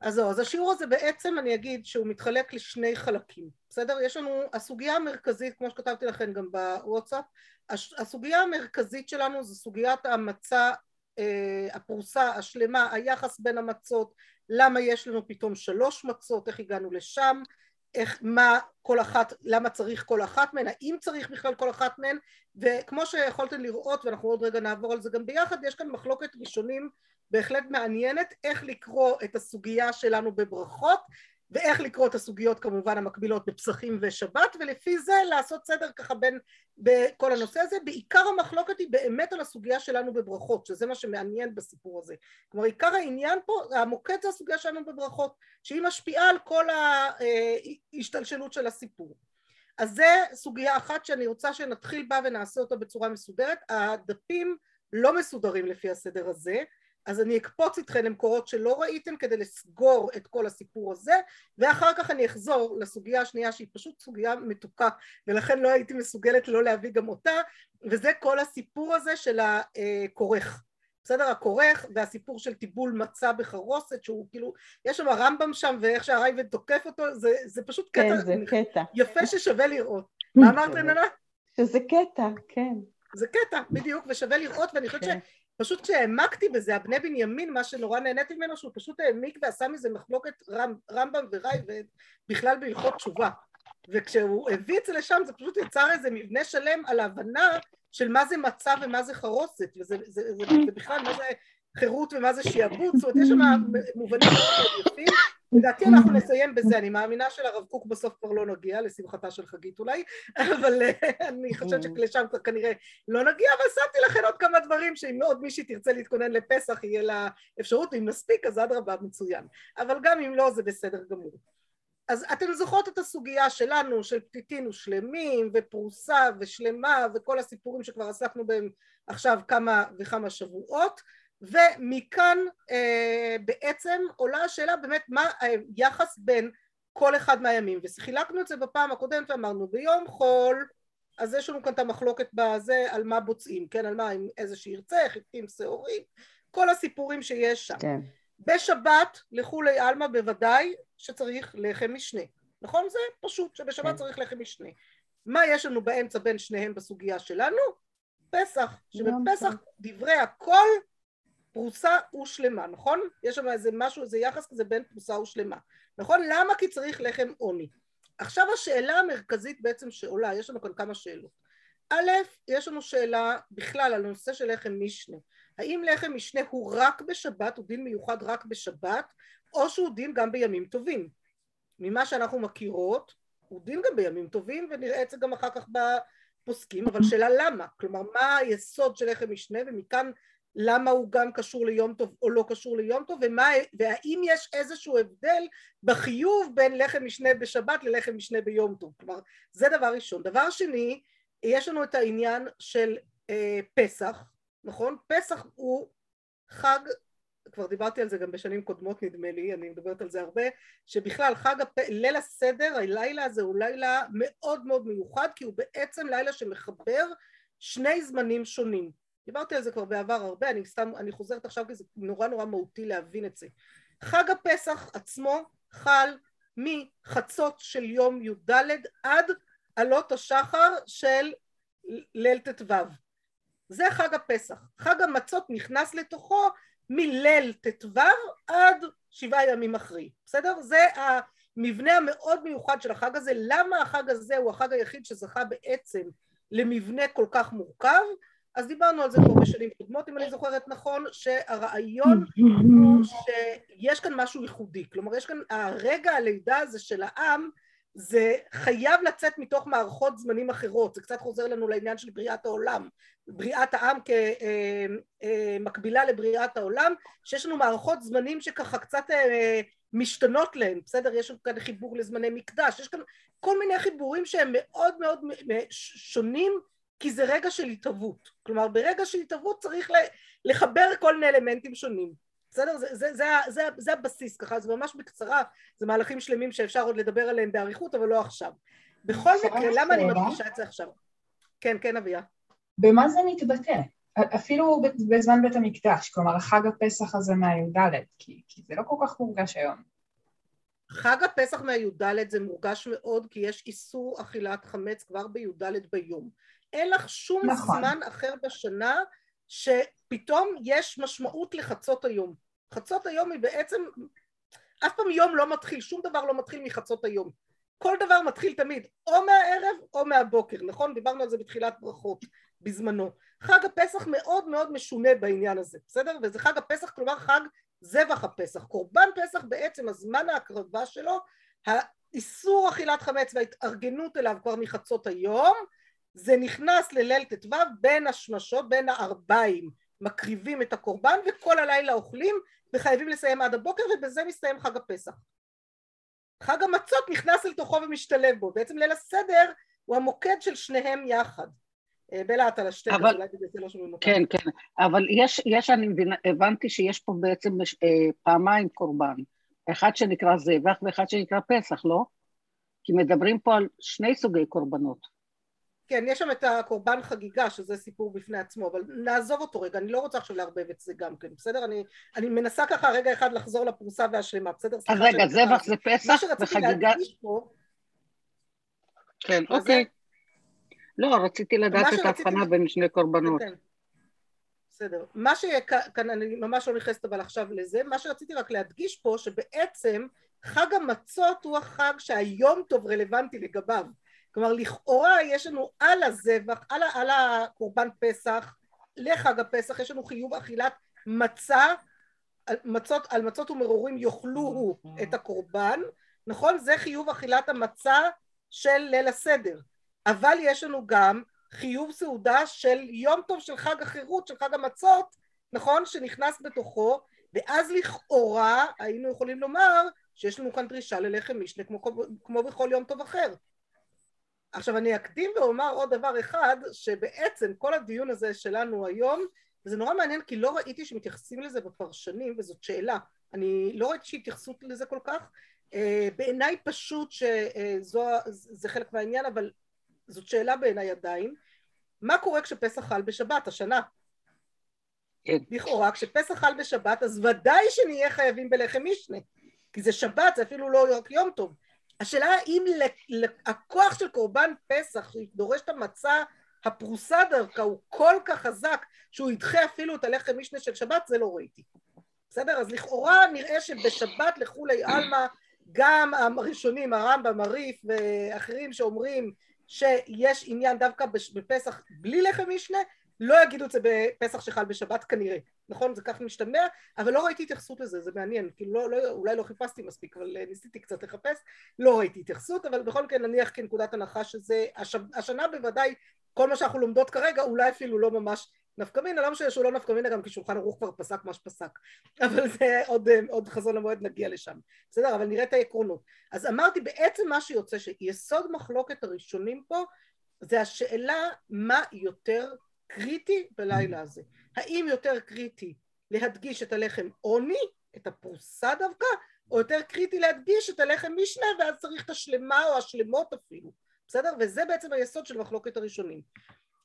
אז זהו, אז השיעור הזה בעצם אני אגיד שהוא מתחלק לשני חלקים, בסדר? יש לנו, הסוגיה המרכזית, כמו שכתבתי לכם גם בוואטסאפ, הסוגיה המרכזית שלנו זה סוגיית המצה, אה, הפרוסה השלמה, היחס בין המצות, למה יש לנו פתאום שלוש מצות, איך הגענו לשם, איך, מה כל אחת, למה צריך כל אחת מהן, האם צריך בכלל כל אחת מהן, וכמו שיכולתם לראות, ואנחנו עוד רגע נעבור על זה גם ביחד, יש כאן מחלוקת ראשונים בהחלט מעניינת איך לקרוא את הסוגיה שלנו בברכות ואיך לקרוא את הסוגיות כמובן המקבילות בפסחים ושבת ולפי זה לעשות סדר ככה בין בכל הנושא הזה. בעיקר המחלוקת היא באמת על הסוגיה שלנו בברכות שזה מה שמעניין בסיפור הזה. כלומר עיקר העניין פה המוקד זה הסוגיה שלנו בברכות שהיא משפיעה על כל ההשתלשלות של הסיפור. אז זה סוגיה אחת שאני רוצה שנתחיל בה ונעשה אותה בצורה מסודרת. הדפים לא מסודרים לפי הסדר הזה אז אני אקפוץ איתכם למקורות שלא ראיתם כדי לסגור את כל הסיפור הזה ואחר כך אני אחזור לסוגיה השנייה שהיא פשוט סוגיה מתוקה ולכן לא הייתי מסוגלת לא להביא גם אותה וזה כל הסיפור הזה של הכורך בסדר? הכורך והסיפור של טיבול מצה בחרוסת שהוא כאילו יש שם הרמב"ם שם ואיך שהרייבד תוקף אותו זה, זה פשוט כן, קטע זה קטע. יפה ששווה לראות. מה אמרת רננה? שזה קטע כן. זה קטע בדיוק ושווה לראות ואני חושבת כן. פשוט כשהעמקתי בזה, הבני בנימין, מה שנורא נהניתי ממנו, שהוא פשוט העמיק ועשה מזה מחלוקת רמב, רמב"ם וראי ובכלל בהלכות תשובה. וכשהוא הביא את זה לשם, זה פשוט יצר איזה מבנה שלם על ההבנה של מה זה מצה ומה זה חרוסת, וזה זה, זה, זה, זה בכלל מה זה חירות ומה זה שיעבוד, זאת אומרת יש שם מובנים מאוד יפים. לדעתי אנחנו נסיים בזה, אני מאמינה שלרב קוק בסוף כבר לא נגיע, לשמחתה של חגית אולי, אבל אה, אני חושבת שלשם כבר כנראה לא נגיע, אבל שמתי לכם עוד כמה דברים שאם עוד מישהי תרצה להתכונן לפסח יהיה לה אפשרות, אם נספיק אז אדרבה מצוין, אבל גם אם לא זה בסדר גמור. אז אתם זוכרות את הסוגיה שלנו של פתיתין ושלמים ופרוסה ושלמה וכל הסיפורים שכבר עסקנו בהם עכשיו כמה וכמה שבועות ומכאן אה, בעצם עולה השאלה באמת מה היחס בין כל אחד מהימים. וחילקנו את זה בפעם הקודמת ואמרנו ביום חול אז יש לנו כאן את המחלוקת בזה על מה בוצעים כן? על מה עם איזה שירצה חיטים שעורים כל הסיפורים שיש שם. כן. בשבת לכולי עלמא בוודאי שצריך לחם משנה. נכון? זה פשוט שבשבת כן. צריך לחם משנה. מה יש לנו באמצע בין שניהם בסוגיה שלנו? פסח שבפסח דברי הכל פרוסה ושלמה, נכון? יש שם איזה משהו, איזה יחס כזה בין פרוסה ושלמה, נכון? למה? כי צריך לחם עוני. עכשיו השאלה המרכזית בעצם שעולה, יש לנו כאן כמה שאלות. א', יש לנו שאלה בכלל על הנושא של לחם משנה. האם לחם משנה הוא רק בשבת, הוא דין מיוחד רק בשבת, או שהוא דין גם בימים טובים? ממה שאנחנו מכירות, הוא דין גם בימים טובים, ונראה את זה גם אחר כך בפוסקים, אבל שאלה למה? כלומר, מה היסוד של לחם משנה, ומכאן למה הוא גם קשור ליום טוב או לא קשור ליום טוב ומה, והאם יש איזשהו הבדל בחיוב בין לחם משנה בשבת ללחם משנה ביום טוב? כלומר זה דבר ראשון. דבר שני יש לנו את העניין של אה, פסח נכון? פסח הוא חג כבר דיברתי על זה גם בשנים קודמות נדמה לי אני מדברת על זה הרבה שבכלל חג הפ... ליל הסדר הלילה הזה הוא לילה מאוד מאוד מיוחד כי הוא בעצם לילה שמחבר שני זמנים שונים דיברתי על זה כבר בעבר הרבה, אני סתם, אני חוזרת עכשיו כי זה נורא נורא מהותי להבין את זה. חג הפסח עצמו חל מחצות של יום י"ד עד עלות השחר של ליל ט"ו. זה חג הפסח. חג המצות נכנס לתוכו מליל ט"ו עד שבעה ימים אחרי, בסדר? זה המבנה המאוד מיוחד של החג הזה. למה החג הזה הוא החג היחיד שזכה בעצם למבנה כל כך מורכב? אז דיברנו על זה כבר בשנים קודמות אם אני זוכרת נכון שהרעיון הוא שיש כאן משהו ייחודי. כלומר יש כאן הרגע הלידה הזה של העם זה חייב לצאת מתוך מערכות זמנים אחרות. זה קצת חוזר לנו לעניין של בריאת העולם. בריאת העם כמקבילה לבריאת העולם שיש לנו מערכות זמנים שככה קצת אה, משתנות להן. בסדר? יש לנו כאן חיבור לזמני מקדש. יש כאן כל מיני חיבורים שהם מאוד מאוד שונים כי זה רגע של התהוות, כלומר ברגע של התהוות צריך לחבר כל מיני אלמנטים שונים, בסדר? זה, זה, זה, זה, זה הבסיס ככה, זה ממש בקצרה, זה מהלכים שלמים שאפשר עוד לדבר עליהם באריכות אבל לא עכשיו. בכל מקרה, למה אני מדגישה את זה עכשיו? כן, כן אביה. במה זה מתבטא? אפילו בזמן בית המקדש, כלומר חג הפסח הזה מהי"ד, כי, כי זה לא כל כך מורגש היום. חג הפסח מהי"ד זה מורגש מאוד כי יש איסור אכילת חמץ כבר בי"ד ביום. אין לך שום נכון. זמן אחר בשנה שפתאום יש משמעות לחצות היום. חצות היום היא בעצם, אף פעם יום לא מתחיל, שום דבר לא מתחיל מחצות היום. כל דבר מתחיל תמיד או מהערב או מהבוקר, נכון? דיברנו על זה בתחילת ברכות בזמנו. חג הפסח מאוד מאוד משונה בעניין הזה, בסדר? וזה חג הפסח, כלומר חג זבח הפסח. קורבן פסח בעצם, הזמן ההקרבה שלו, האיסור אכילת חמץ וההתארגנות אליו כבר מחצות היום, זה נכנס לליל ט"ו בין השמשות, בין הארבעים, מקריבים את הקורבן וכל הלילה אוכלים וחייבים לסיים עד הבוקר ובזה מסתיים חג הפסח. חג המצות נכנס אל תוכו ומשתלב בו, בעצם ליל הסדר הוא המוקד של שניהם יחד. אה, בלה אתה לשתי, אבל... אולי בגלל זה לא שומעים אותם. כן, כן, אבל יש, יש אני מבינה, הבנתי שיש פה בעצם אה, פעמיים קורבן, אחד שנקרא זבח ואחד שנקרא פסח, לא? כי מדברים פה על שני סוגי קורבנות. כן, יש שם את הקורבן חגיגה, שזה סיפור בפני עצמו, אבל נעזוב אותו רגע, אני לא רוצה עכשיו לערבב את זה גם כן, בסדר? אני, אני מנסה ככה רגע אחד לחזור לפרוסה והשלמה, בסדר? אז רגע, זבח זה פסח וחגיגה... פה... כן, אוקיי. לא, רציתי לדעת את ההבחנה בין שני קורבנות. כן, כן. בסדר. מה שכאן, אני ממש לא נכנסת אבל עכשיו לזה, מה שרציתי רק להדגיש פה, שבעצם חג המצות הוא החג שהיום טוב רלוונטי לגביו. כלומר לכאורה יש לנו על הזבח, על, על הקורבן פסח, לחג הפסח יש לנו חיוב אכילת מצה, מצות, על מצות ומרורים יאכלו את הקורבן, נכון? זה חיוב אכילת המצה של ליל הסדר, אבל יש לנו גם חיוב סעודה של יום טוב של חג החירות, של חג המצות, נכון? שנכנס בתוכו, ואז לכאורה היינו יכולים לומר שיש לנו כאן דרישה ללחם משנה כמו, כמו בכל יום טוב אחר. עכשיו אני אקדים ואומר עוד דבר אחד שבעצם כל הדיון הזה שלנו היום וזה נורא מעניין כי לא ראיתי שמתייחסים לזה בפרשנים וזאת שאלה אני לא ראיתי שהתייחסות לזה כל כך אה, בעיניי פשוט שזה חלק מהעניין אבל זאת שאלה בעיניי עדיין מה קורה כשפסח חל בשבת השנה? כן. לכאורה כשפסח חל בשבת אז ודאי שנהיה חייבים בלחם משנה כי זה שבת זה אפילו לא רק יום טוב השאלה האם הכוח של קורבן פסח שדורש את המצה הפרוסה דווקא הוא כל כך חזק שהוא ידחה אפילו את הלחם משנה של שבת זה לא ראיתי בסדר? אז לכאורה נראה שבשבת לכולי עלמא גם הראשונים הרמב"ם הריף ואחרים שאומרים שיש עניין דווקא בפסח בלי לחם משנה לא יגידו את זה בפסח שחל בשבת כנראה, נכון? זה כך משתמע, אבל לא ראיתי התייחסות לזה, זה מעניין, כאילו לא, לא, אולי לא חיפשתי מספיק, אבל אה, ניסיתי קצת לחפש, לא ראיתי התייחסות, אבל בכל מקרה נניח כנקודת הנחה שזה, הש, השנה בוודאי, כל מה שאנחנו לומדות כרגע, אולי אפילו לא ממש נפקא מינה, לא משנה שהוא לא נפקא מינה, גם כי שולחן ערוך כבר פסק מה שפסק, אבל זה עוד, אה, עוד חזון למועד נגיע לשם, בסדר? אבל נראה את העקרונות. אז אמרתי, בעצם מה שיוצא שיסוד מחלוקת הראשונים פה זה השאלה מה יותר קריטי בלילה הזה. האם יותר קריטי להדגיש את הלחם עוני, את הפרוסה דווקא, או יותר קריטי להדגיש את הלחם משנה ואז צריך את השלמה או השלמות אפילו, בסדר? וזה בעצם היסוד של מחלוקת הראשונים.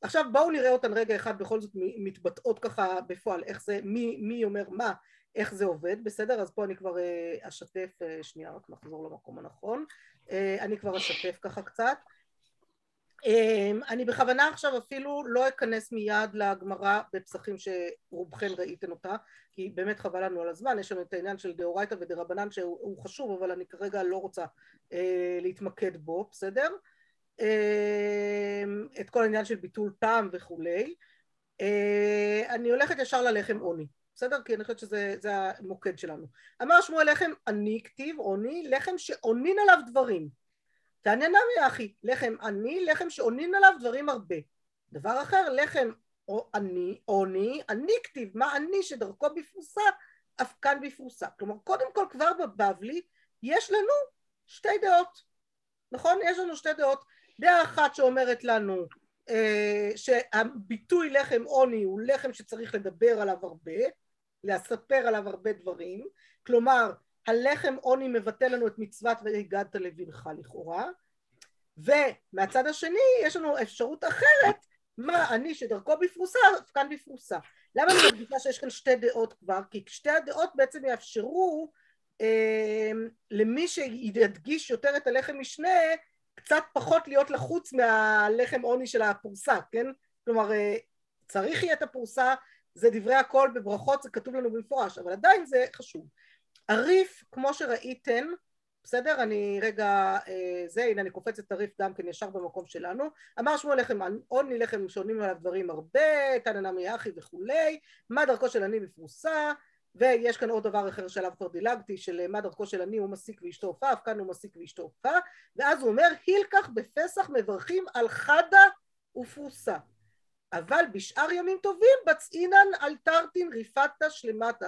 עכשיו בואו נראה אותן רגע אחד בכל זאת מתבטאות ככה בפועל, איך זה, מי, מי אומר מה, איך זה עובד, בסדר? אז פה אני כבר אה, אשתף, אה, שנייה רק נחזור למקום הנכון, אה, אני כבר אשתף ככה קצת אני בכוונה עכשיו אפילו לא אכנס מיד לגמרא בפסחים שרובכן ראיתן אותה כי באמת חבל לנו על הזמן, יש לנו את העניין של דאורייתא ודרבנן שהוא חשוב אבל אני כרגע לא רוצה אה, להתמקד בו, בסדר? אה, את כל העניין של ביטול טעם וכולי אה, אני הולכת ישר ללחם עוני, בסדר? כי אני חושבת שזה המוקד שלנו אמר שמואל לחם עני כתיב עוני, לחם שעונין עליו דברים תענה נמי אחי, לחם עני, לחם שעונין עליו דברים הרבה. דבר אחר, לחם או עני, עוני, עני כתיב, מה עני שדרכו בפרוסה, אף כאן בפרוסה. כלומר, קודם כל כבר בבבלי יש לנו שתי דעות, נכון? יש לנו שתי דעות. דעה אחת שאומרת לנו אה, שהביטוי לחם עוני הוא לחם שצריך לדבר עליו הרבה, לספר עליו הרבה דברים, כלומר הלחם עוני מבטא לנו את מצוות והגדת לבנך לכאורה ומהצד השני יש לנו אפשרות אחרת מה אני שדרכו בפרוסה, כאן בפרוסה. למה אני מדגישה שיש כאן שתי דעות כבר? כי שתי הדעות בעצם יאפשרו אה, למי שידגיש יותר את הלחם משנה, קצת פחות להיות לחוץ מהלחם עוני של הפרוסה, כן? כלומר, אה, צריך יהיה את הפרוסה, זה דברי הכל בברכות, זה כתוב לנו במפורש, אבל עדיין זה חשוב. הריף, כמו שראיתם, בסדר? אני רגע, אה, זה, הנה אני קופצת הריף גם כן ישר במקום שלנו. אמר שמואל לחם עוני לחם שעונים עליו דברים הרבה, תנא נמי אחי וכולי, מה דרכו של עני בפרוסה, ויש כאן עוד דבר אחר שעליו כבר דילגתי, של מה דרכו של עני הוא מסיק ואשתו עופף, כאן הוא מסיק ואשתו עופה, ואז הוא אומר, הילקח בפסח מברכים על חדה ופרוסה. אבל בשאר ימים טובים בצעינן על תרתין ריפתא שלמטה,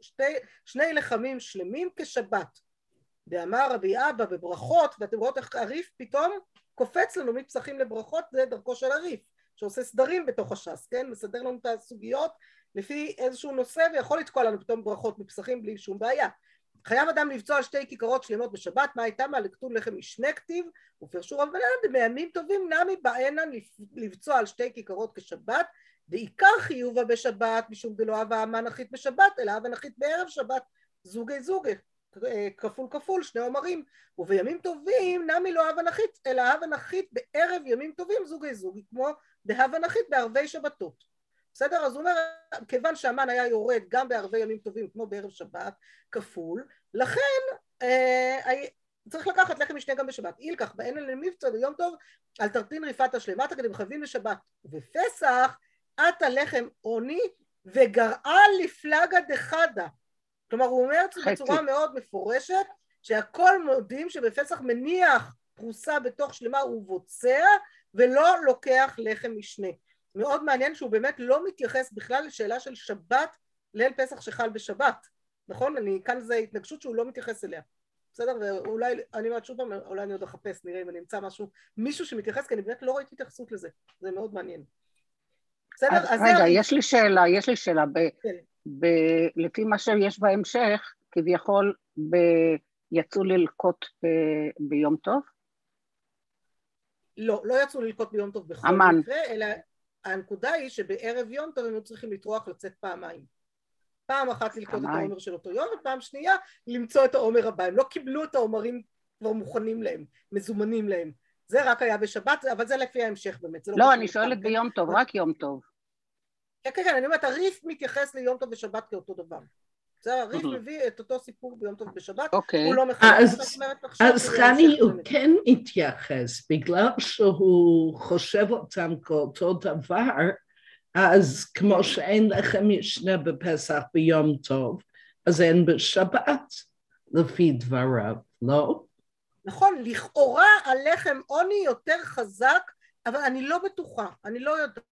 שתי, שני לחמים שלמים כשבת. ואמר רבי אבא בברכות, ואתם רואות איך הריף פתאום קופץ לנו מפסחים לברכות, זה דרכו של הריף, שעושה סדרים בתוך הש"ס, כן? מסדר לנו את הסוגיות לפי איזשהו נושא ויכול לתקוע לנו פתאום ברכות מפסחים בלי שום בעיה. חייב אדם לבצוע שתי כיכרות שלמות בשבת, מה הייתה? מה לכתוב לחם משנה כתיב, ופרשו רב בנן בימים טובים נמי באנן לבצוע על שתי כיכרות כשבת, ועיקר חיובה בשבת, משום דלא אהבה המן נחית בשבת, אלא אהבה נחית בערב שבת, זוגי זוגי, כפול כפול, שני עומרים, ובימים טובים נמי לא הווה נחית, אלא הווה נחית בערב ימים טובים זוגי זוגי, כמו דהווה נחית בערבי שבתות. בסדר? אז הוא אומר, כיוון שהמן היה יורד גם בערבי ימים טובים כמו בערב שבת, כפול, לכן אה, צריך לקחת לחם משנה גם בשבת. אילקח באין אל מבצע ביום טוב על תרטין ריפת השלמת כדי מחייבים לשבת. ובפסח עטה לחם עוני וגרעה לפלגה דחדה. כלומר הוא אומר את זה בצורה מאוד מפורשת שהכל מודים שבפסח מניח פרוסה בתוך שלמה ובוצע ולא לוקח לחם משנה. מאוד מעניין שהוא באמת לא מתייחס בכלל לשאלה של שבת ליל פסח שחל בשבת, נכון? אני, כאן זה התנגשות שהוא לא מתייחס אליה. בסדר? ואולי, אני אומרת שוב פעם, אולי אני עוד אחפש, נראה אם אני אמצא משהו, מישהו שמתייחס, כי אני באמת לא ראיתי התייחסות לזה, זה מאוד מעניין. בסדר? אז, אז רגע, זה... יש לי שאלה, יש לי שאלה. ב, כן. ב, לפי מה שיש בהמשך, כביכול ב, יצאו ללקוט ב, ביום טוב? לא, לא יצאו ללקוט ביום טוב בכל אמן. מקרה, אלא הנקודה היא שבערב יום טוב הם היו צריכים לטרוח לצאת פעמיים. פעם אחת ללקוט את העומר של אותו יום, ופעם שנייה למצוא את העומר הבא. הם לא קיבלו את העומרים כבר מוכנים להם, מזומנים להם. זה רק היה בשבת, אבל זה לפי ההמשך באמת. לא, לא אני שואלת ביום טוב, רק יום טוב. כן, כן, כן, אני אומרת, הריף מתייחס ליום טוב ושבת כאותו דבר. בסדר, הריף מביא את אותו סיפור ביום טוב בשבת, אוקיי. הוא לא מחלק. אז חני הוא כן מתייחס, בגלל שהוא חושב אותם כאותו דבר, אז כמו שאין לחם משנה בפסח ביום טוב, אז אין בשבת, לפי דבריו, לא? נכון, לכאורה הלחם עוני יותר חזק, אבל אני לא בטוחה, אני לא יודעת.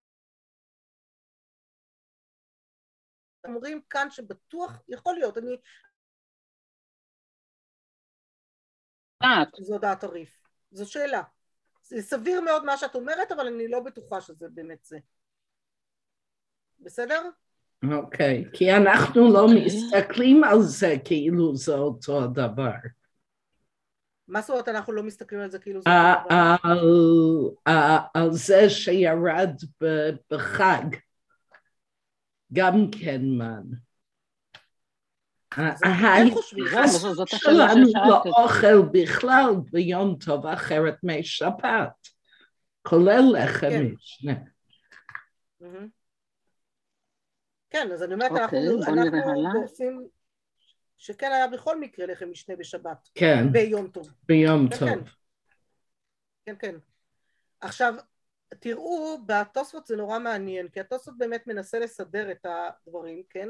אומרים כאן שבטוח, יכול להיות, אני... זו דעת הריף, זו שאלה. זה סביר מאוד מה שאת אומרת, אבל אני לא בטוחה שזה באמת זה. בסדר? אוקיי, okay, כי אנחנו לא מסתכלים על זה כאילו זה אותו הדבר. מה זאת אומרת אנחנו לא מסתכלים על זה כאילו זה אותו דבר? על, על זה שירד בחג. גם כן מן. ההתייחסות שלנו לאוכל בכלל ביום טוב אחרת משבת, כולל לחם כן. משנה. כן, אז אני אומרת, אנחנו עושים שכן היה בכל מקרה לחם משנה בשבת. כן. ביום טוב. ביום כן, טוב. כן, כן. כן. עכשיו, תראו, בתוספות זה נורא מעניין, כי התוספות באמת מנסה לסדר את הדברים, כן?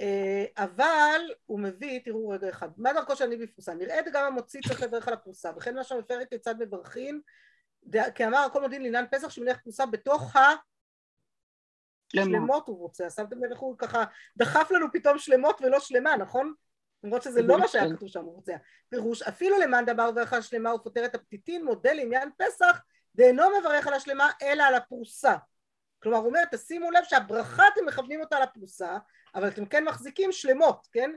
אה, אבל הוא מביא, תראו רגע אחד, מה דרכו של אני בפרוסה? נראה גם המוציא צריך לברך על הפרוסה, וכן מה שהמפר כיצד מברכים, כי אמר הכל מודיעין לעניין פסח שמניח פרוסה בתוך השלמות הוא רוצה, שמתם לב איך הוא ככה דחף לנו פתאום שלמות ולא שלמה, נכון? למרות שזה לא מה שהיה כתוב שם, הוא רוצה. פירוש, אפילו למאן דבר ואכל שלמה הוא פותר את הפתיתין, מודה לעניין פסח ואינו מברך על השלמה אלא על הפרוסה. כלומר הוא אומר תשימו לב שהברכה אתם מכוונים אותה על הפרוסה אבל אתם כן מחזיקים שלמות, כן?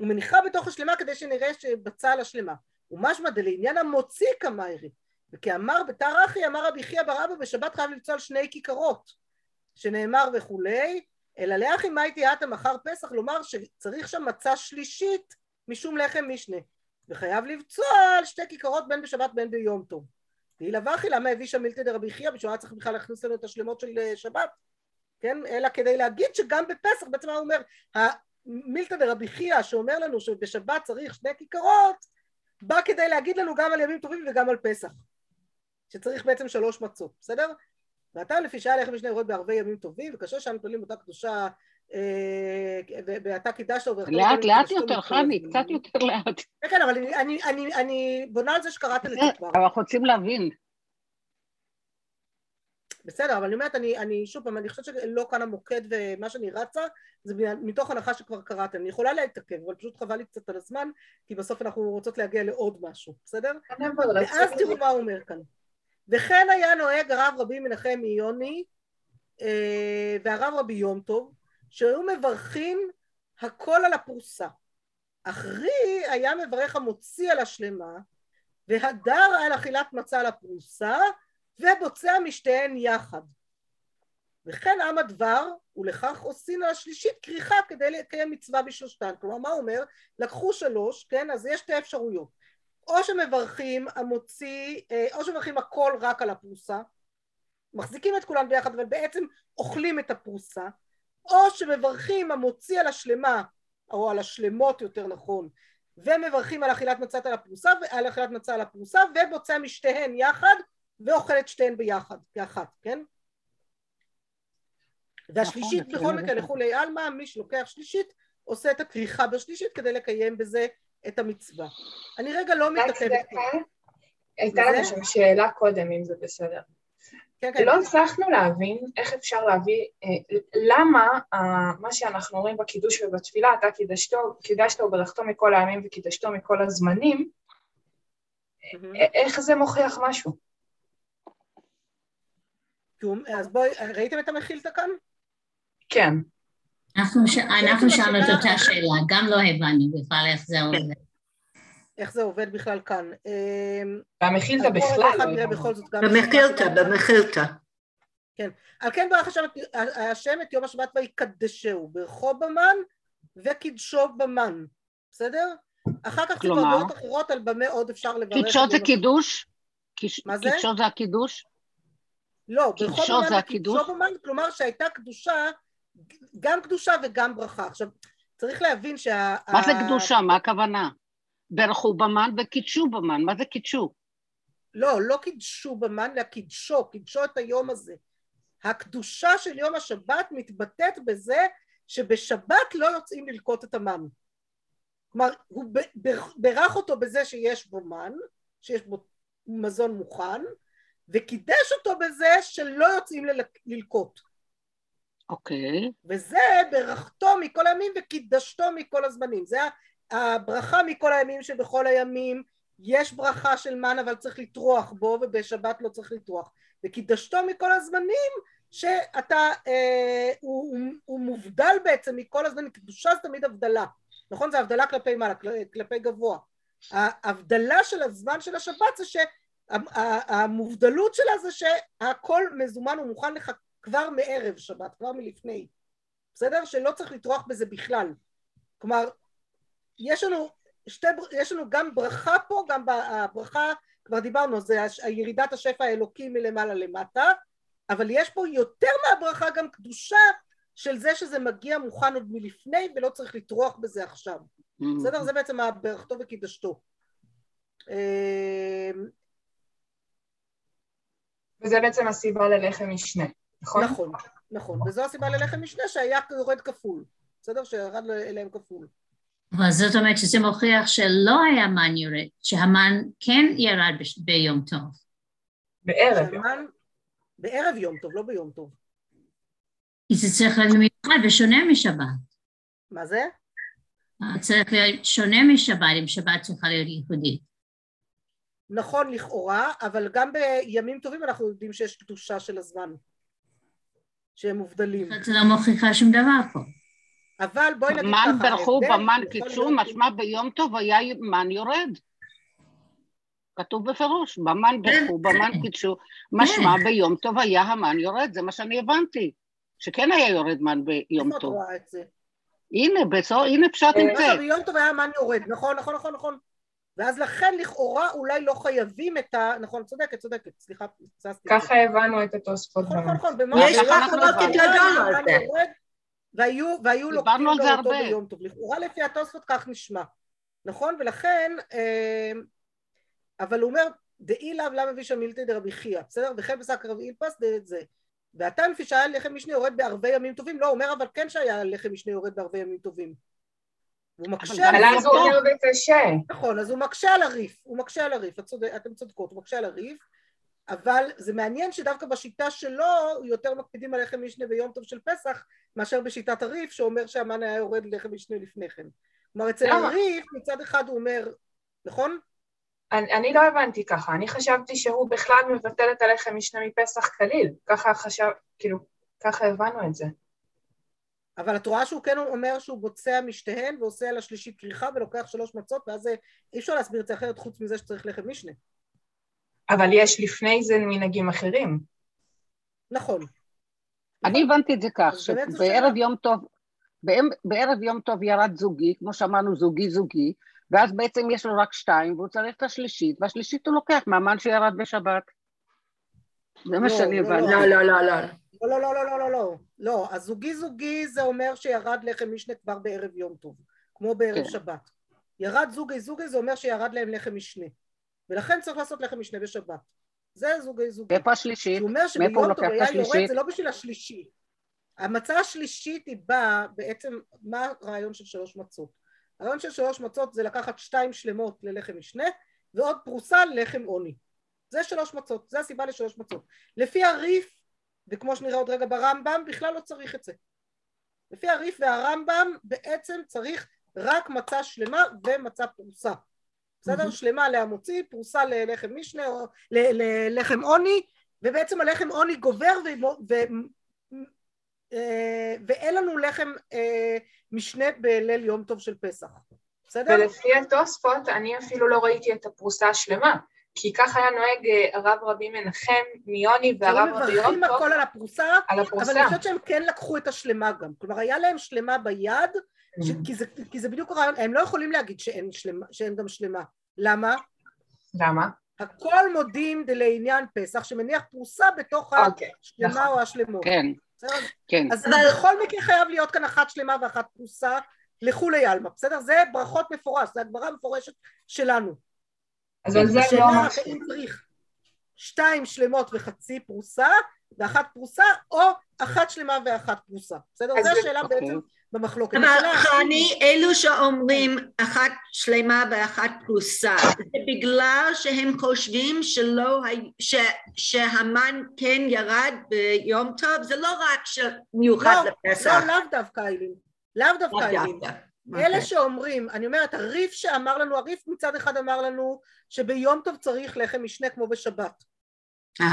הוא מניחה בתוך השלמה כדי שנראה שבצע על השלמה. ומשמע דלעניין המוציא קמיירי וכאמר בתר אחי אמר רבי חייא בר אבא בשבת חייב למצוא על שני כיכרות שנאמר וכולי אלא לאחי מה הייתי אתם אחר פסח לומר שצריך שם מצה שלישית משום לחם משנה וחייב לבצוע על שתי כיכרות בין בשבת בין ביום טוב ואילא וכי למה הביא שם מילתא דרבי חייא בשביל היה צריך בכלל להכניס לנו את השלמות של אה, שבת? כן? אלא כדי להגיד שגם בפסח בעצם הוא אומר מילתא דרבי חייא שאומר לנו שבשבת צריך שני כיכרות בא כדי להגיד לנו גם על ימים טובים וגם על פסח. שצריך בעצם שלוש מצות בסדר? ואתה לפי שעה לחם משנה יורד בערבי ימים טובים וכאשר שם תולים אותה קדושה ואתה קידשת לאט לאט יותר חני קצת יותר לאט כן, אבל אני בונה על זה שקראת את זה כבר אבל אנחנו רוצים להבין בסדר, אבל אני אומרת, אני, אני שוב פעם, אני חושבת שלא כאן המוקד ומה שאני רצה, זה מתוך הנחה שכבר קראתם. אני יכולה להתעכב, אבל פשוט חבל לי קצת על הזמן, כי בסוף אנחנו רוצות להגיע לעוד משהו, בסדר? ואז תראו מה הוא אומר כאן. וכן היה נוהג הרב רבי מנחם מיוני אה, והרב רבי יום טוב, שהיו מברכים הכל על הפרוסה. אחרי היה מברך המוציא על השלמה, והדר על אכילת מצה על הפרוסה, ובוצע משתיהן יחד. וכן עם הדבר, ולכך עושים על השלישית כריכה כדי לקיים מצווה בשלושתן. כלומר, מה הוא אומר? לקחו שלוש, כן? אז יש שתי אפשרויות. או שמברכים המוציא, אה, או שמברכים הכל רק על הפרוסה, מחזיקים את כולן ביחד, אבל בעצם אוכלים את הפרוסה, או שמברכים המוציא על השלמה, או על השלמות יותר נכון, ומברכים על אכילת מצת על הפרוסה, על אכילת מצה על הפרוסה, ובוצע משתיהן יחד, ואוכל את שתיהן ביחד, כאחת, כן? והשלישית נכון, בכל מקרה לכולי עלמא, מי שלוקח שלישית עושה את הכריכה בשלישית כדי לקיים בזה את המצווה. אני רגע לא מתעכבת. הייתה לנו שם שאלה קודם, אם זה בסדר. כן, כן. לא הצלחנו להבין איך אפשר להביא, אה, למה אה, מה שאנחנו רואים בקידוש ובתפילה, אתה קידשתו, קידשת וברכתו מכל הימים וקידשתו מכל הזמנים, איך זה מוכיח משהו? אז בואי, ראיתם את המכילתא כאן? כן. אנחנו, ש... אנחנו שאלנו את אותה שאלה, גם לא הבנו בכלל איך זה עובד. איך זה עובד בכלל כאן. במכילתא בכלל לא במכילתא, במכילתא. כן. על כן ברך השם את יום השבת ויקדשהו, ברכו במן וקידשו במן, בסדר? אחר כך ציווריות אחרות על במה עוד אפשר לברך. קידשו זה קידוש? מה זה? קידשו זה הקידוש? לא, ברחוב המן וקידשו במן, כלומר שהייתה קדושה, גם קדושה וגם ברכה. עכשיו, צריך להבין שה... מה זה קדושה? מה הכוונה? ברכו במן וקידשו במן, מה זה קידשו? לא, לא קידשו במן, אלא קידשו, קידשו את היום הזה. הקדושה של יום השבת מתבטאת בזה שבשבת לא יוצאים ללקוט את המן. כלומר, הוא ברך אותו בזה שיש בו מן, שיש בו מזון מוכן, וקידש אותו בזה שלא יוצאים ללקוט. אוקיי. Okay. וזה ברכתו מכל הימים וקידשתו מכל הזמנים. זה הברכה מכל הימים שבכל הימים יש ברכה של מן אבל צריך לטרוח בו ובשבת לא צריך לטרוח. וקידשתו מכל הזמנים שאתה, אה, הוא, הוא, הוא מובדל בעצם מכל הזמנים, קדושה זה תמיד הבדלה, נכון? זה הבדלה כלפי מעלה, כלפי גבוה. ההבדלה של הזמן של השבת זה המובדלות שלה זה שהכל מזומן ומוכן לך כבר מערב שבת, כבר מלפני, בסדר? שלא צריך לטרוח בזה בכלל. כלומר, יש לנו, שתי, יש לנו גם ברכה פה, גם הברכה, כבר דיברנו, זה הירידת השפע האלוקי מלמעלה למטה, אבל יש פה יותר מהברכה גם קדושה של זה שזה מגיע מוכן עוד מלפני ולא צריך לטרוח בזה עכשיו. Mm-hmm. בסדר? זה בעצם ברכתו וקידשתו. אה, וזה בעצם הסיבה ללחם משנה, נכון? נכון, נכון, וזו הסיבה ללחם משנה שהיה יורד כפול, בסדר? שירד אליהם כפול. אבל זאת אומרת שזה מוכיח שלא היה מן יורד, שהמן כן ירד ביום טוב. בערב. שהמן, בערב יום טוב, לא ביום טוב. זה צריך להיות מיוחד ושונה משבת. מה זה? צריך להיות שונה משבת, אם שבת צריכה להיות ייחודית. נכון לכאורה, אבל גם בימים טובים אנחנו יודעים שיש קדושה של הזמן, שהם מובדלים. זה לא מוכיחה שום דבר פה. אבל בואי נגיד ככה, מן ברכו במן קידשו, משמע ביום טוב היה מן יורד. כתוב בפירוש, במן כן. ברכו, במן קידשו, משמע כן. ביום טוב היה המן יורד, זה מה שאני הבנתי, שכן היה יורד מן ביום טוב. זה? הנה, בסור, הנה פשט עם זה. ביום טוב היה המן יורד, נכון, נכון, נכון, נכון. ואז לכן לכאורה אולי לא חייבים את ה... נכון, צודקת, צודקת, סליחה, פססתי. ככה הבנו את התוספות. נכון, נכון, נכון, יש מחלוקת גדול והיו לוקחים לו אותו ביום טוב. לכאורה לפי התוספות כך נשמע. נכון? ולכן, אה, אבל הוא אומר, דאי לאו למה מביא שם מילתא דרבי חייא, בסדר? וכן פסק רבי אילפס דעת זה. והטעם כפי שהיה לחם משנה יורד בערבי ימים טובים, לא, הוא אומר אבל כן שהיה לחם משנה יורד בערבי ימים טובים. הוא מקשה על הריף. אבל אז הוא אומר בקשה. נכון, אז הוא מקשה על הריף, הוא מקשה על הריף, אתם צודקות, הוא מקשה על הריף, אבל זה מעניין שדווקא בשיטה שלו יותר מקפידים על לחם משנה ביום טוב של פסח מאשר בשיטת הריף שאומר שהמן היה יורד לחם משנה לפני כן. כלומר אצל הריף מצד אחד הוא אומר, נכון? אני, אני לא הבנתי ככה, אני חשבתי שהוא בכלל מבטל את הלחם משנה מפסח כליל, ככה חשב, כאילו, ככה הבנו את זה. אבל את רואה שהוא כן אומר שהוא בוצע משתיהן ועושה על השלישית כריכה ולוקח שלוש מצות ואז אי אפשר להסביר את זה אחרת חוץ מזה שצריך לחם משנה. אבל יש לפני זה מנהגים אחרים. נכון. אני הבנתי את זה כך, שבערב יום טוב, בערב יום טוב ירד זוגי, כמו שאמרנו זוגי זוגי, ואז בעצם יש לו רק שתיים והוא צריך את השלישית, והשלישית הוא לוקח מהמן שירד בשבת. זה מה לא, שאני לא, הבנתי. לא, לא, לא, לא. לא, לא, לא, לא, לא, לא, לא, הזוגי זוגי זה אומר שירד לחם משנה כבר בערב יום טוב, כמו בערב כן. שבת. ירד זוגי זוגי זה אומר שירד להם לחם משנה, ולכן צריך לעשות לחם משנה בשבת. זה זוגי זוגי. איפה השלישית? הוא אומר שביום טוב היה יורד זה לא בשביל השלישי. המצה השלישית היא באה בעצם, מה הרעיון של שלוש מצות? הרעיון של שלוש מצות זה לקחת שתיים שלמות ללחם משנה ועוד פרוסה ללחם עוני. זה שלוש מצות, זה הסיבה לשלוש מצות. לפי הריף, וכמו שנראה עוד רגע ברמב"ם, בכלל לא צריך את זה. לפי הריף והרמב"ם בעצם צריך רק מצה שלמה ומצה פרוסה. בסדר? שלמה להמוציא, פרוסה ללחם משנה, ללחם עוני, ובעצם הלחם עוני גובר ו... אה, ואין לנו לחם אה, משנה בליל יום טוב של פסח, בסדר? ולפי התוספות אני אפילו לא ראיתי את הפרוסה השלמה, כי כך היה נוהג אה, הרב רבי מנחם מיוני והרב רבי יום טוב. מברכים הכל על הפרוסה, על הפרוסה, אבל אני חושבת שהם כן לקחו את השלמה גם, כלומר היה להם שלמה ביד, ש... Mm-hmm. כי, זה, כי זה בדיוק הרעיון, הם לא יכולים להגיד שאין, שלמה, שאין גם שלמה, למה? למה? הכל מודים לעניין פסח שמניח פרוסה בתוך אוקיי, השלמה נכון. או השלמות. כן. כן. אז אבל... בכל מקרה חייב להיות כאן אחת שלמה ואחת פרוסה לכולי עלמא, בסדר? זה ברכות מפורש, זה הגברה מפורשת שלנו. אז על זה לא ממש... אם צריך שתיים שלמות וחצי פרוסה, ואחת פרוסה, או אחת שלמה ואחת פרוסה. בסדר? זו השאלה אוקיי. בעצם במחלוקת. אבל חני, אלו שאומרים אחת שלמה ואחת פרוסה, זה בגלל שהם חושבים שלא, ש, שהמן כן ירד ביום טוב, זה לא רק מיוחד לא, לפסח. לא, לאו דווקא איילים. לאו דווקא איילים. אלה okay. אוקיי. שאומרים, אני אומרת, הריף שאמר לנו, הריף מצד אחד אמר לנו שביום טוב צריך לחם משנה כמו בשבת. אה,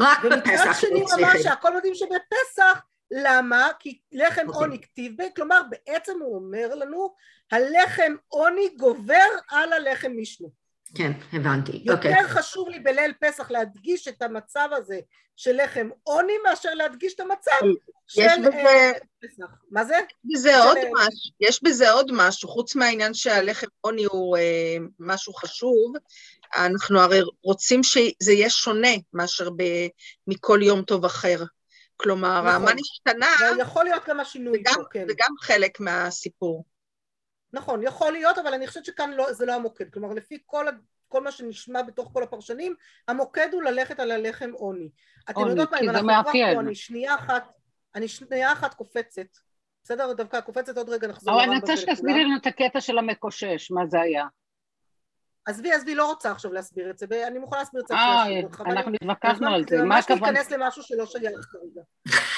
רק בפסח. ומצד שני אמר שהכל יודעים שבפסח למה? כי לחם okay. אוקיי. עוני כתיב בי, כלומר בעצם הוא אומר לנו הלחם עוני גובר על הלחם משנה. כן, הבנתי. יותר okay. אוקיי. חשוב לי בליל פסח להדגיש את המצב הזה של לחם עוני מאשר להדגיש את המצב של בזה, אה, פסח. מה זה? בזה עוד אה... משהו, יש בזה עוד משהו, חוץ מהעניין שהלחם עוני הוא אה, משהו חשוב, אנחנו הרי רוצים שזה יהיה שונה מאשר ב, מכל יום טוב אחר. כלומר, נכון. המן השתנה... יכול להיות גם השינוי פה, כן. זה גם חלק מהסיפור. נכון, יכול להיות, אבל אני חושבת שכאן לא, זה לא המוקד. כלומר, לפי כל, כל מה שנשמע בתוך כל הפרשנים, המוקד הוא ללכת על הלחם עוני. אתם יודעות מה, אם אנחנו כבר פה, אני שנייה אחת, אני שנייה אחת קופצת. בסדר? דווקא קופצת עוד רגע נחזור. אבל אני רוצה שתסבירי לנו את הקטע של המקושש, מה זה היה. עזבי, עזבי, לא רוצה עכשיו להסביר את זה, אני מוכנה להסביר את זה. אה, אנחנו התווכחנו על זה, מה הכוונה? אני ממש להיכנס למשהו שלא שייך כרגע.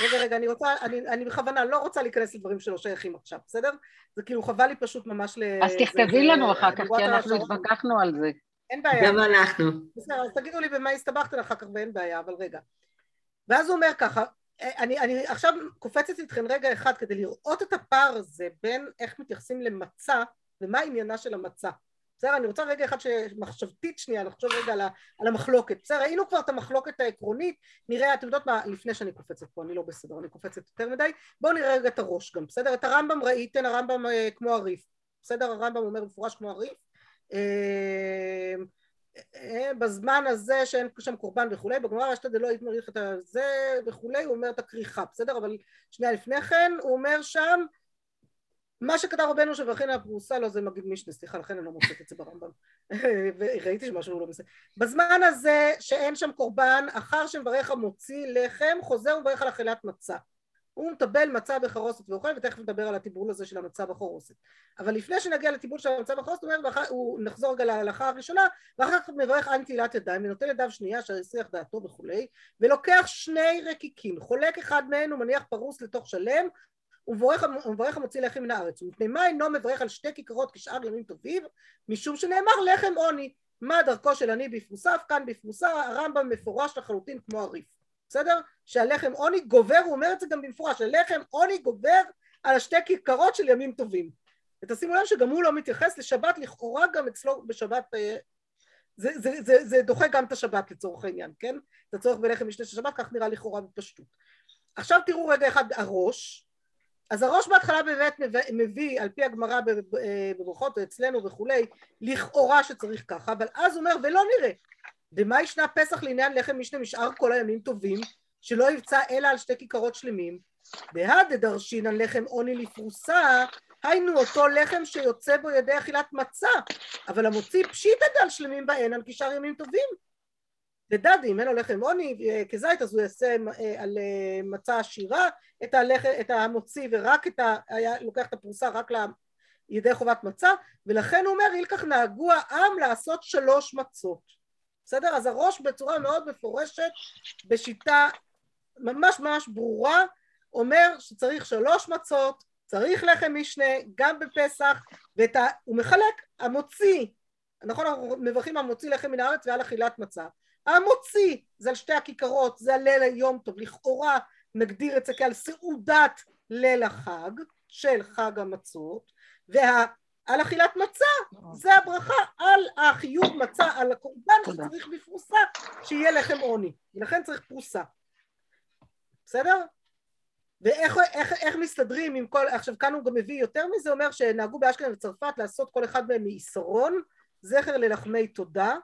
רגע, רגע, אני רוצה, אני בכוונה לא רוצה להיכנס לדברים שלא שייכים עכשיו, בסדר? זה כאילו חבל לי פשוט ממש ל... אז תכתבי לנו אחר כך, כי אנחנו התווכחנו על זה. אין בעיה. גם אנחנו. בסדר, אז תגידו לי במה הסתבכתם אחר כך ואין בעיה, אבל רגע. ואז הוא אומר ככה, אני, אני עכשיו קופצת איתכם רגע אחד כדי לראות את הפער הזה בין איך מתייחסים למצה ומה עניינה של המצה. בסדר? אני רוצה רגע אחד מחשבתית שנייה לחשוב רגע על, על המחלוקת. בסדר? ראינו כבר את המחלוקת העקרונית, נראה, אתם יודעות מה, לפני שאני קופצת פה, אני לא בסדר, אני קופצת יותר מדי, בואו נראה רגע את הראש גם, בסדר? את הרמב"ם ראיתם, הרמב"ם אה, כמו הריף, בסדר? הרמב"ם אומר מפורש כמו הריף. אה, אה, בזמן הזה שאין שם קורבן וכולי, בגמרא אשתא דלא יתמריך את הזה וכולי, הוא אומר את הכריכה, בסדר? אבל שנייה לפני כן, הוא אומר שם מה שכתב רבנו שברכין הפרוסה, לא זה מגיד משנה, סליחה, לכן אני לא מוצאת את זה ברמב"ם. וראיתי שמשהו לא בסדר. בזמן הזה שאין שם קורבן, אחר שמברך המוציא לחם, חוזר ומברך על אכילת מצה. הוא מטבל מצה בחרוסת ואוכל, ותכף נדבר על הטיבול הזה של המצה בחרוסת. אבל לפני שנגיע לטיבול של המצה בחרוסת, הוא אומר, הוא נחזור רגע להלכה הראשונה, ואחר כך מברך על נטילת ידיים, ונותן ידיו שנייה, אשר יסריח דעתו וכולי, ולוקח שני רקיקים, חולק אחד מהם ומניח פרוס לתוך שלם, ומברך המוציא לחם מן הארץ. ומפני מה אינו מברך על שתי כיכרות כשאר ימים טובים? משום שנאמר לחם עוני. מה דרכו של עני בפרוסף? כאן בפרוסה הרמב"ם מפורש לחלוטין כמו הריף. בסדר? שהלחם עוני גובר, הוא אומר את זה גם במפורש, הלחם עוני גובר על השתי כיכרות של ימים טובים. ותשימו לב שגם הוא לא מתייחס לשבת, לכאורה גם אצלו בשבת, אה, זה, זה, זה, זה דוחה גם את השבת לצורך העניין, כן? את הצורך בלחם משנה של שבת, כך נראה לכאורה בפשטות. עכשיו תראו רגע אחד הראש, אז הראש בהתחלה באמת מביא על פי הגמרא בברכות אצלנו וכולי לכאורה שצריך ככה אבל אז הוא אומר ולא נראה. ומה ישנה פסח לעניין לחם משנה משאר כל הימים טובים שלא יבצע אלא על שתי כיכרות שלמים? בהד דרשינן לחם עוני לפרוסה היינו אותו לחם שיוצא בו ידי אכילת מצה אבל המוציא פשיטא דל שלמים בהן על כשאר ימים טובים ודדי, אם אין לו לחם עוני כזית אז הוא יעשה אה, על אה, מצה עשירה את, את המוציא ורק את ה... היה לוקח את הפרוסה רק לידי חובת מצה ולכן הוא אומר אילקח נהגו העם לעשות שלוש מצות בסדר? אז הראש בצורה מאוד מפורשת בשיטה ממש ממש ברורה אומר שצריך שלוש מצות צריך לחם משנה גם בפסח והוא. מחלק המוציא נכון אנחנו מברכים המוציא לחם מן הארץ ועל אכילת מצה המוציא זה על שתי הכיכרות זה הליל היום טוב. לכאורה נגדיר את זה כעל סעודת ליל החג של חג המצות ועל אכילת מצה זה הברכה על החיוב מצה על הקורבן שצריך בפרוסה שיהיה לחם עוני. ולכן צריך פרוסה. בסדר? ואיך איך, איך מסתדרים עם כל, עכשיו כאן הוא גם מביא יותר מזה, אומר שנהגו באשכנז וצרפת לעשות כל אחד מהם מעיסרון, זכר ללחמי תודה,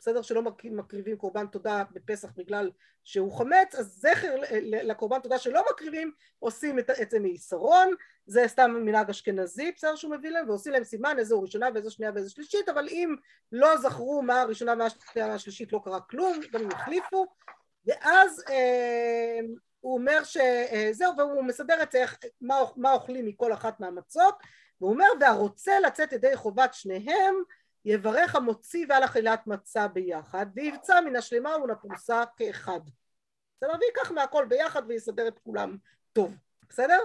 בסדר? שלא מקריבים קורבן תודה בפסח בגלל שהוא חמץ אז זכר לקורבן תודה שלא מקריבים עושים את זה מעיסרון זה סתם מנהג אשכנזי בסדר? שהוא מביא להם ועושים להם סימן איזו ראשונה ואיזו שנייה ואיזו שלישית אבל אם לא זכרו מה הראשונה ומה השלישית לא קרה כלום גם אם החליפו. ואז אה, הוא אומר שזהו והוא מסדר את זה מה, מה אוכלים מכל אחת מהמצות והוא אומר והרוצה לצאת ידי חובת שניהם יברך המוציא ועל אכילת מצה ביחד ויבצע מן השלמה ומן הפרוסה כאחד בסדר? ויקח מהכל ביחד ויסדר את כולם טוב בסדר?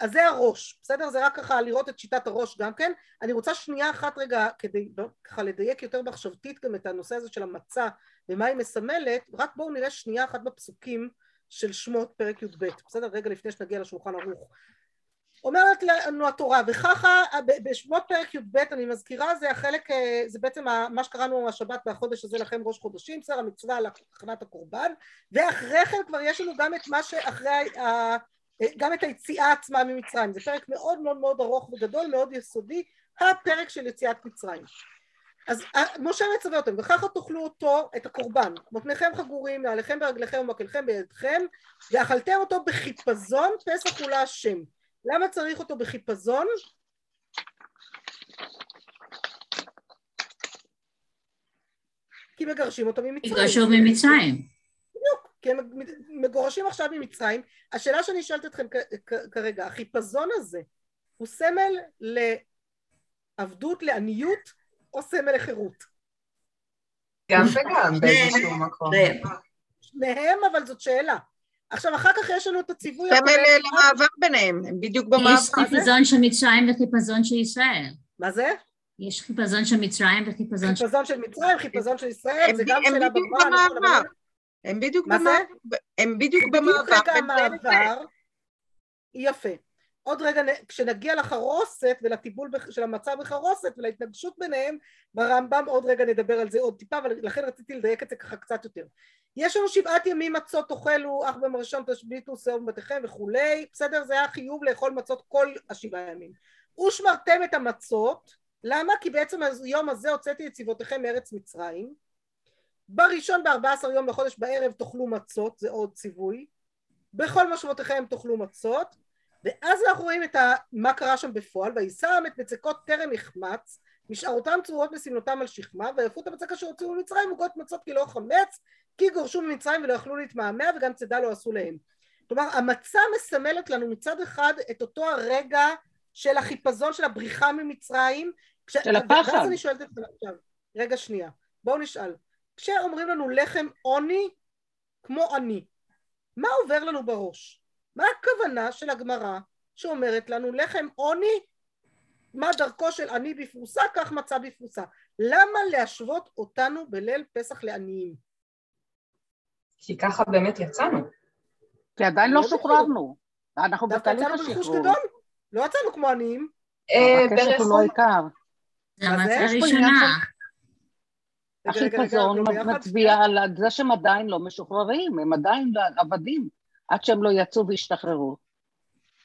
אז זה הראש בסדר? זה רק ככה לראות את שיטת הראש גם כן אני רוצה שנייה אחת רגע כדי ככה לדייק יותר מחשבתית גם את הנושא הזה של המצה ומה היא מסמלת רק בואו נראה שנייה אחת בפסוקים של שמות פרק י"ב בסדר? רגע לפני שנגיע לשולחן ערוך אומרת לנו התורה וככה בשמות פרק י"ב אני מזכירה זה החלק זה בעצם מה שקראנו השבת והחודש הזה לכם ראש חודשים בסדר המצווה על הכנת הקורבן ואחרי כן כבר יש לנו גם את מה שאחרי גם את היציאה עצמה ממצרים. זה פרק מאוד מאוד מאוד ארוך וגדול מאוד יסודי הפרק של יציאת מצרים. אז משה מצווה אותם וככה תאכלו אותו את הקורבן. מותניכם חגורים נעליכם ברגליכם ומקלכם בידכם ואכלתם אותו בחיפזון פסח הוא להשם למה צריך אותו בחיפזון? כי מגרשים אותו ממצרים. מגרשו ממצרים. בדיוק, כי הם מגורשים עכשיו ממצרים. השאלה שאני שואלת אתכם כרגע, החיפזון הזה הוא סמל לעבדות, לעניות, או סמל לחירות? גם וגם באיזשהו מקום. שניהם, אבל זאת שאלה. עכשיו אחר כך יש לנו את הציווי... סמל למעבר ביניהם, הם בדיוק במעבר. יש חיפזון של מצרים וחיפזון של ישראל. מה זה? יש חיפזון של מצרים וחיפזון של... חיפזון של מצרים, חיפזון של ישראל, זה גם שאלה בגמרא. הם בדיוק במעבר. הם בדיוק במעבר. בדיוק רגע המעבר. יפה. עוד רגע כשנגיע לחרוסת ולטיפול של המצה בחרוסת ולהתנגשות ביניהם ברמב"ם עוד רגע נדבר על זה עוד טיפה אבל לכן רציתי לדייק את זה ככה קצת יותר. יש לנו שבעת ימים מצות תאכלו אך הראשון תשביתו שאור מבתיכם וכולי. בסדר? זה היה חיוב לאכול מצות כל השבעה ימים. ושמרתם את המצות למה? כי בעצם היום הזה הוצאתי את צבאותיכם מארץ מצרים. בראשון בארבע עשר יום לחודש בערב תאכלו מצות זה עוד ציווי. בכל מושבותיכם תאכלו מצות ואז אנחנו רואים את ה, מה קרה שם בפועל וישם את מצקות טרם החמץ משארותם צרורות מסמנותם על שכמה ויפו את המצק אשר הוציאו ממצרים עוגות מצות כי לא חמץ כי גורשו ממצרים ולא יכלו להתמהמה וגם צידה לא עשו להם. כלומר המצה מסמלת לנו מצד אחד את אותו הרגע של החיפזון של הבריחה ממצרים כש... של הפחד. ואז אני שואלת אתכם עכשיו רגע שנייה בואו נשאל. כשאומרים לנו לחם עוני כמו עני מה עובר לנו בראש? מה הכוונה של הגמרא שאומרת לנו לחם עוני מה דרכו של עני בפרוסה כך מצא בפרוסה למה להשוות אותנו בליל פסח לעניים? כי ככה באמת יצאנו. כי עדיין לא, לא שוחררנו. אנחנו בתהליך השחרור. לא יצאנו כמו עניים. הכסף הוא לא העיקר. זה החיפזון מצביע על זה שהם עדיין לא משוחררים, הם עדיין עבדים, עד שהם לא יצאו והשתחררו.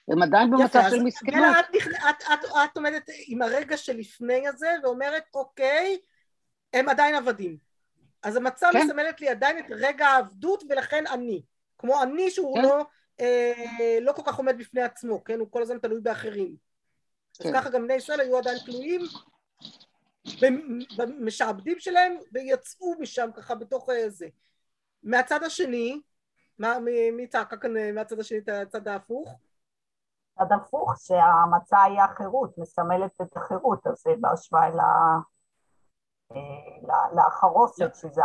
הם עדיין במצב של מסכנות. את, את, את, את עומדת עם הרגע שלפני הזה ואומרת, אוקיי, הם עדיין עבדים. אז המצב כן. מסמלת לי עדיין את רגע העבדות ולכן אני. כמו אני שהוא כן. לא, אה, לא כל כך עומד בפני עצמו, כן? הוא כל הזמן תלוי באחרים. כן. אז ככה גם בני ישראל היו עדיין תלויים במשעבדים שלהם ויצאו משם ככה בתוך אה, זה. מהצד השני, מה, מי צעקה כאן אה, מהצד השני את הצד ההפוך? הצד ההפוך, שהמצע היה חירות, מסמלת את החירות, אז זה בהשוואה אה, לחרוסת, שזה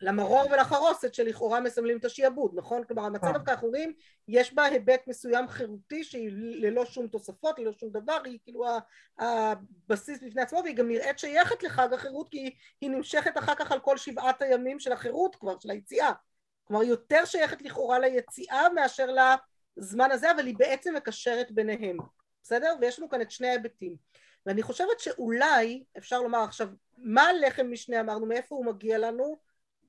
למרור ולחרוסת שלכאורה מסמלים את השיעבוד, נכון? כלומר המצב כן. דווקא אנחנו רואים יש בה היבט מסוים חירותי שהיא ללא שום תוספות, ללא שום דבר, היא כאילו הבסיס בפני עצמו והיא גם נראית שייכת לחג החירות כי היא נמשכת אחר כך על כל שבעת הימים של החירות כבר, של היציאה. כלומר יותר שייכת לכאורה ליציאה מאשר לזמן הזה, אבל היא בעצם מקשרת ביניהם, בסדר? ויש לנו כאן את שני ההיבטים. ואני חושבת שאולי, אפשר לומר עכשיו, מה הלחם משנה אמרנו, מאיפה הוא מגיע לנו?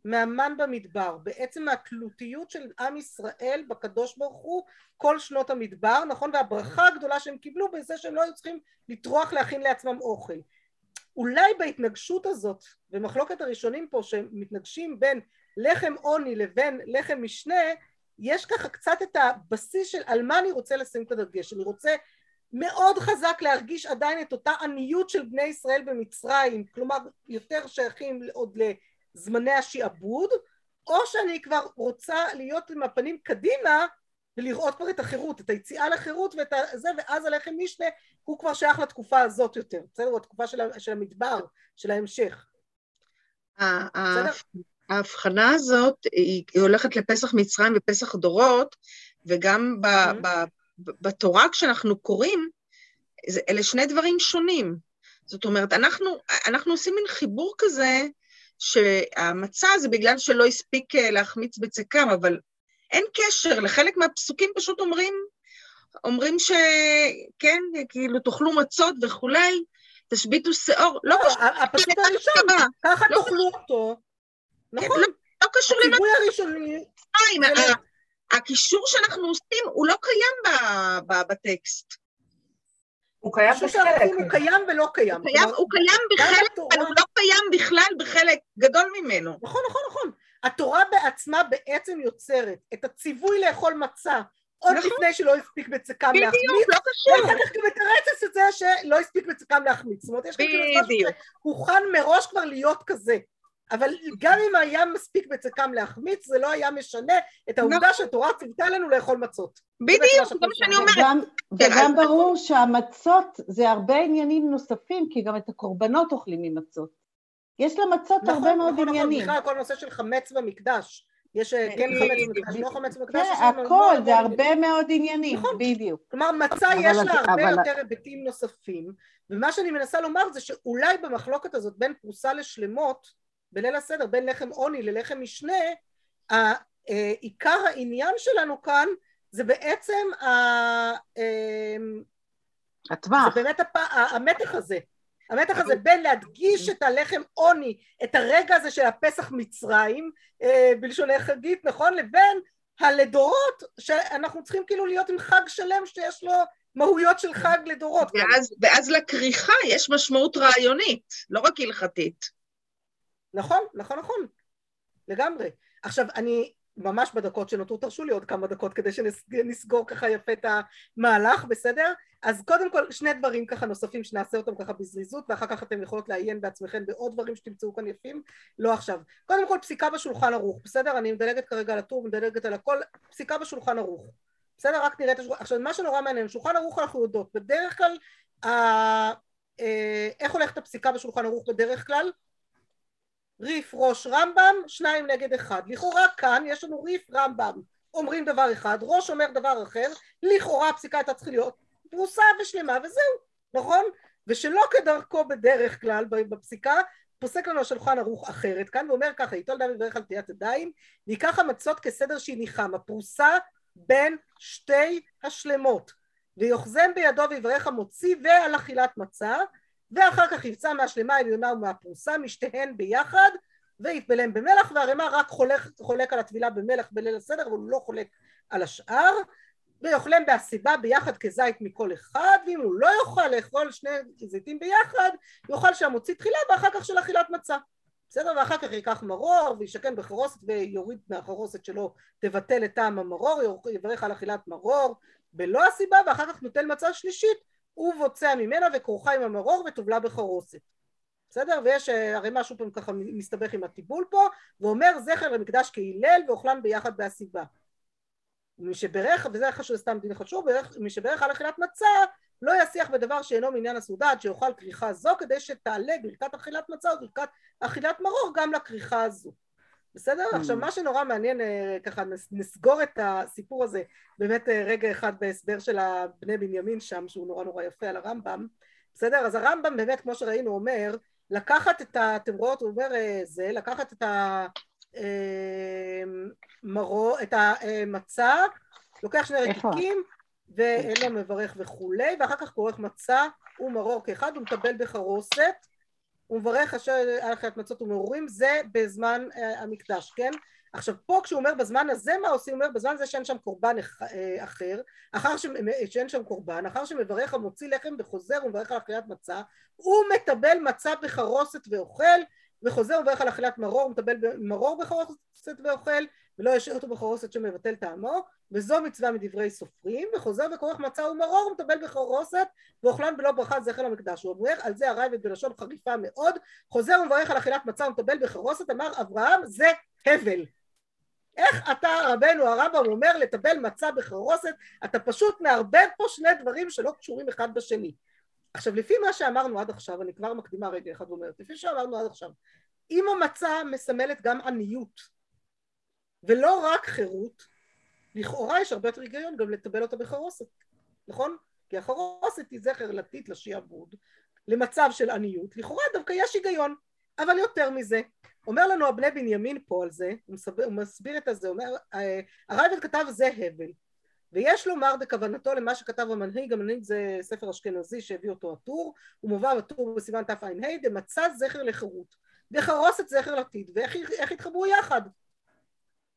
מהמן במדבר, בעצם מהתלותיות של עם ישראל בקדוש ברוך הוא כל שנות המדבר, נכון? והברכה הגדולה שהם קיבלו בזה שהם לא היו צריכים לטרוח להכין לעצמם אוכל. אולי בהתנגשות הזאת, במחלוקת הראשונים פה שמתנגשים בין לחם עוני לבין לחם משנה, יש ככה קצת את הבסיס של על מה אני רוצה לשים את הדגש. אני רוצה מאוד חזק להרגיש עדיין את אותה עניות של בני ישראל במצרים, כלומר יותר שייכים עוד זמני השעבוד, או שאני כבר רוצה להיות עם הפנים קדימה ולראות כבר את החירות, את היציאה לחירות ואת זה, ואז הלחם משנה הוא כבר שייך לתקופה הזאת יותר, בסדר? הוא התקופה של, של המדבר, של ההמשך. ההבחנה הזאת היא, היא הולכת לפסח מצרים ופסח דורות, וגם ב, mm-hmm. ב, ב, בתורה כשאנחנו קוראים, אלה שני דברים שונים. זאת אומרת, אנחנו, אנחנו עושים מין חיבור כזה שהמצה זה בגלל שלא הספיק אה, להחמיץ בצקם, אבל אין קשר, לחלק מהפסוקים פשוט אומרים, אומרים שכן, כאילו תאכלו מצות וכולי, תשביתו שאור, לא קשור. הפסוק הראשון, ככה לא תאכלו אותו, נכון? לא, לא קשור למה... הציווי הראשוני... הקישור שאנחנו עושים הוא לא קיים בטקסט. הוא קיים בחלק. הוא קיים ולא קיים. הוא קיים, הוא קיים בחלק, אבל הוא לא קיים בכלל בחלק גדול ממנו. נכון, נכון, נכון. התורה בעצמה בעצם יוצרת את הציווי לאכול מצה עוד נכון. לפני שלא הספיק בצקם להחמיץ. בדיוק, לא קשור. ואחר כך גם מתרצת את זה שלא הספיק בצקם להחמיץ. זאת אומרת, יש כאן כאילו משהו שהוכן מראש כבר להיות כזה. אבל גם אם היה מספיק בצקם להחמיץ, זה לא היה משנה את העובדה נכון. שהתורה ציוותה לנו לאכול מצות. בדיוק, זה מה שאני אומרת. וגם, וגם ברור שהמצות זה הרבה עניינים נוספים, כי גם את הקורבנות אוכלים ממצות. יש למצות נכון, הרבה מאוד נכון, עניינים. נכון, בכלל כל נושא של חמץ במקדש. יש אה, כן חמץ במקדש, לא חמץ במקדש. כן, הכל, זה הרבה מאוד עניינים, בדיוק. כלומר, מצה יש לה הרבה יותר היבטים נוספים, ומה שאני מנסה לומר זה שאולי במחלוקת הזאת בין פרוסה לשלמות, בליל הסדר בין לחם עוני ללחם משנה, עיקר העניין שלנו כאן זה בעצם ה... אמ, הטווח. זה באמת הפ... המתח הזה. המתח הזה בין להדגיש את הלחם עוני, את הרגע הזה של הפסח מצרים, אה, בלשוני חגית, נכון? לבין הלדורות, שאנחנו צריכים כאילו להיות עם חג שלם שיש לו מהויות של חג לדורות. ואז, ואז לכריכה יש משמעות רעיונית, לא רק הלכתית. נכון, נכון, נכון, לגמרי. עכשיו, אני ממש בדקות שנותרו, תרשו לי עוד כמה דקות כדי שנסגור ככה יפה את המהלך, בסדר? אז קודם כל שני דברים ככה נוספים שנעשה אותם ככה בזריזות ואחר כך אתם יכולות לעיין בעצמכם בעוד דברים שתמצאו כאן יפים, לא עכשיו. קודם כל פסיקה בשולחן ערוך, בסדר? אני מדלגת כרגע על הטור, מדלגת על הכל, פסיקה בשולחן ערוך. בסדר? רק נראה את השולחן, עכשיו מה שנורא מעניין, שולחן ערוך אנחנו יודעות, בדרך כלל, אה, אה, איך הולכת הפסיקה בשולחן ערוך בדרך כלל? ריף ראש רמב"ם, שניים נגד אחד. לכאורה כאן יש לנו ריף רמב"ם, אומרים דבר אחד, ראש אומר דבר אחר, לכאורה הפסיקה הייתה צריכה להיות פרוסה ושלמה וזהו, נכון? ושלא כדרכו בדרך כלל בפסיקה, פוסק לנו השולחן ערוך אחרת כאן ואומר ככה, ייטול דם יברך על תיית ידיים, ייקח המצות כסדר שהניחם, הפרוסה בין שתי השלמות, ויוחזם בידו ויברך המוציא ועל אכילת מצה ואחר כך יבצע מהשלמה העליונה ומהפרוסה משתיהן ביחד ויתבלם במלח והרימה רק חולק, חולק על הטבילה במלח בליל הסדר אבל הוא לא חולק על השאר ויאכלם בהסיבה ביחד כזית מכל אחד ואם הוא לא יוכל לאכול שני זיתים ביחד יאכל שהמוציא תחילה ואחר כך של אכילת מצה בסדר? ואחר כך ייקח מרור וישכן בחרוסת ויוריד מהחרוסת שלו תבטל את טעם המרור יברך על אכילת מרור בלא הסיבה ואחר כך נוטל מצה שלישית הוא בוצע ממנה וכרוכה עם המרור וטובלה בחרוסת. בסדר? ויש אה, הרי משהו פעם ככה מסתבך עם הטיבול פה, ואומר זכר למקדש כהלל ואוכלן ביחד בהסיבה. מי שברך, וזה חשוב, סתם דין חשוב, מי שברך על אכילת מצה לא יסיח בדבר שאינו מעניין הסעודה עד שיאכל כריכה זו כדי שתעלה ברכת אכילת מצה וברכת אכילת מרור גם לכריכה הזו. בסדר? Mm. עכשיו מה שנורא מעניין, אה, ככה נסגור את הסיפור הזה באמת אה, רגע אחד בהסבר של הבני בנימין שם, שהוא נורא נורא יפה על הרמב"ם, בסדר? אז הרמב"ם באמת, כמו שראינו, אומר, לקחת את ה... אתם רואות, הוא אומר אה, זה, לקחת את המרו, את המצה, לוקח שני רקיקים, ואין לו מברך וכולי, ואחר כך כורך מצה ומרור כאחד, הוא מטבל בחרוסת, הוא מברך אשר אכילת מצות ומרורים, זה בזמן אה, המקדש, כן? עכשיו פה כשהוא אומר בזמן הזה מה עושים? הוא אומר בזמן הזה שאין שם קורבן אה, אחר, אחר ש... שאין שם קורבן, אחר שמברך המוציא לחם וחוזר ומברך על אכילת מצה, הוא מטבל מצה בחרוסת ואוכל, וחוזר ומברך על אכילת מרור, מטבל מרור בחרוסת ואוכל, ולא ישאיר אותו בחרוסת שמבטל טעמו, וזו מצווה מדברי סופרים, וחוזר וכורך מצה ומרור ומטבל בחרוסת, ואוכלן בלא ברכת זכר למקדש. הוא אומר על זה הרייבד בלשון חריפה מאוד, חוזר ומברך על אכילת מצה ומטבל בחרוסת, אמר אברהם זה הבל. איך אתה רבנו הרמב"ם אומר לטבל מצה בחרוסת, אתה פשוט מערבב פה שני דברים שלא קשורים אחד בשני. עכשיו לפי מה שאמרנו עד עכשיו, אני כבר מקדימה רגע אחד ואומרת, לפי שאמרנו עד עכשיו, אם המצה מסמלת גם עניות ולא רק חירות, לכאורה יש הרבה יותר היגיון גם לטבל אותה בחרוסת, נכון? כי החרוסת היא זכר לתית לשיעבוד, למצב של עניות, לכאורה דווקא יש היגיון, אבל יותר מזה, אומר לנו הבני בנימין פה על זה, הוא מסביר, הוא מסביר את זה, הוא אומר, אה, הרייבד כתב זה הבל, ויש לומר בכוונתו למה שכתב המנהיג, המנהיג זה ספר אשכנזי שהביא אותו הטור, הוא מובא בטור בסימן תע"ה, דמצא זכר לחירות, וחרוסת זכר לתית, ואיך התחברו יחד?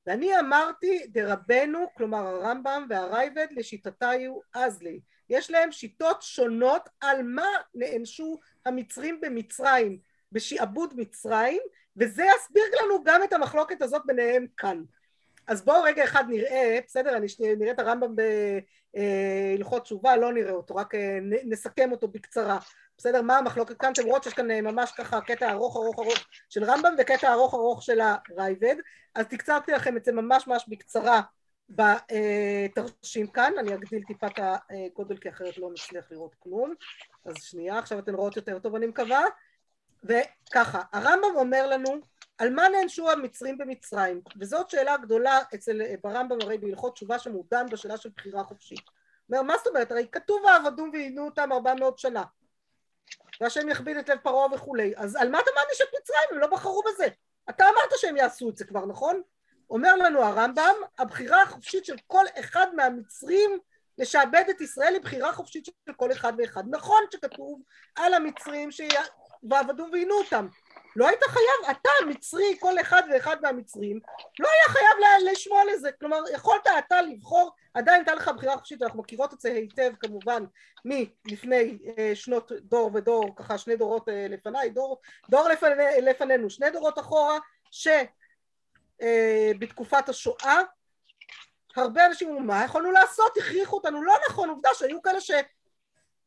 ואני אמרתי דרבנו, כלומר הרמב"ם והרייבד, לשיטתיו אזלי. יש להם שיטות שונות על מה נענשו המצרים במצרים, בשעבוד מצרים, וזה יסביר לנו גם את המחלוקת הזאת ביניהם כאן. אז בואו רגע אחד נראה, בסדר, אני נראה את הרמב"ם בהלכות תשובה, לא נראה אותו, רק אה, נסכם אותו בקצרה. בסדר, מה המחלוקת כאן? אתם רואות שיש כאן אה, ממש ככה קטע ארוך ארוך ארוך של רמב"ם וקטע ארוך ארוך של הרייבד, אז תקצרתי לכם את זה ממש ממש בקצרה בתרשים כאן, אני אגדיל טיפה את הגודל כי אחרת לא נצליח לראות כלום, אז שנייה, עכשיו אתן רואות יותר טוב אני מקווה, וככה, הרמב"ם אומר לנו על מה נענשו המצרים במצרים, וזאת שאלה גדולה אצל ברמב"ם הרי בהלכות תשובה שמעודן בשאלה של בחירה חופשית. אומר, מה זאת אומרת? הרי כתוב ועבדו ועינו אותם ארבע מאות שנה. והשם יכביד את לב פרעה וכולי. אז על מה אתה מעניש את מצרים? הם לא בחרו בזה. אתה אמרת שהם יעשו את זה כבר, נכון? אומר לנו הרמב"ם, הבחירה החופשית של כל אחד מהמצרים לשעבד את ישראל היא בחירה חופשית של כל אחד ואחד. נכון שכתוב על המצרים שיעבדו ועינו אותם. לא היית חייב, אתה מצרי, כל אחד ואחד מהמצרים, לא היה חייב לשמוע לזה. כלומר, יכולת אתה לבחור, עדיין הייתה לך בחירה חופשית, אנחנו מכירות את זה היטב כמובן מלפני אה, שנות דור ודור, ככה שני דורות אה, לפניי, דור, דור לפני, לפנינו, שני דורות אחורה, שבתקופת אה, השואה הרבה אנשים אמרו מה יכולנו לעשות הכריחו אותנו לא נכון עובדה שהיו כאלה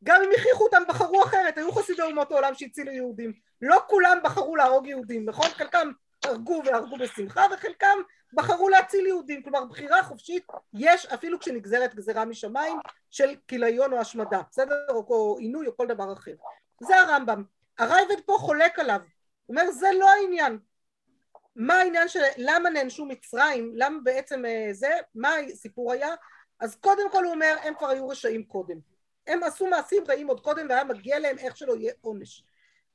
שגם אם הכריחו אותם בחרו אחרת. היו חסידי אומות העולם שהצילו יהודים. לא כולם בחרו להרוג יהודים נכון? חלקם הרגו והרגו בשמחה וחלקם בחרו להציל יהודים. כלומר בחירה חופשית יש אפילו כשנגזרת גזירה משמיים של כיליון או השמדה. בסדר? או עינוי או כל דבר אחר. זה הרמב"ם. הרייבד פה חולק עליו. הוא אומר זה לא העניין. מה העניין של למה נענשו מצרים, למה בעצם אה, זה, מה הסיפור היה, אז קודם כל הוא אומר הם כבר היו רשעים קודם, הם עשו מעשים רעים עוד קודם והיה מגיע להם איך שלא יהיה עונש,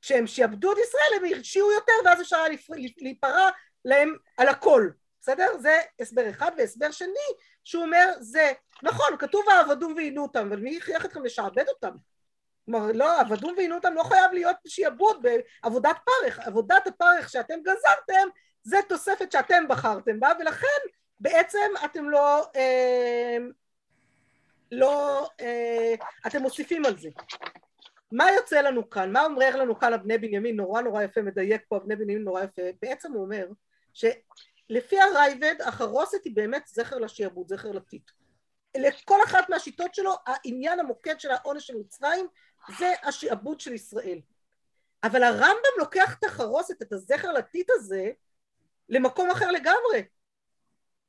כשהם שיעבדו את ישראל הם הרשיעו יותר ואז אפשר היה להיפרע להם על הכל, בסדר? זה הסבר אחד, והסבר שני שהוא אומר זה נכון כתוב העבדום ועינו אותם אבל מי הכריח אתכם לשעבד אותם? כלומר לא עבדום ועינו אותם לא חייב להיות שיעבוד בעבודת פרך. עבודת הפרך שאתם גזרתם זה תוספת שאתם בחרתם בה ולכן בעצם אתם לא אה, לא אה, אתם מוסיפים על זה מה יוצא לנו כאן? מה אומר לנו כאן אבני בנימין? נורא נורא יפה, מדייק פה אבני בנימין נורא יפה. בעצם הוא אומר שלפי הרייבד החרוסת היא באמת זכר לשיעבוד, זכר לטיט. לכל אחת מהשיטות שלו העניין המוקד של העונש של מצרים זה השיעבוד של ישראל. אבל הרמב"ם לוקח את החרוסת, את הזכר לטיט הזה, למקום אחר לגמרי.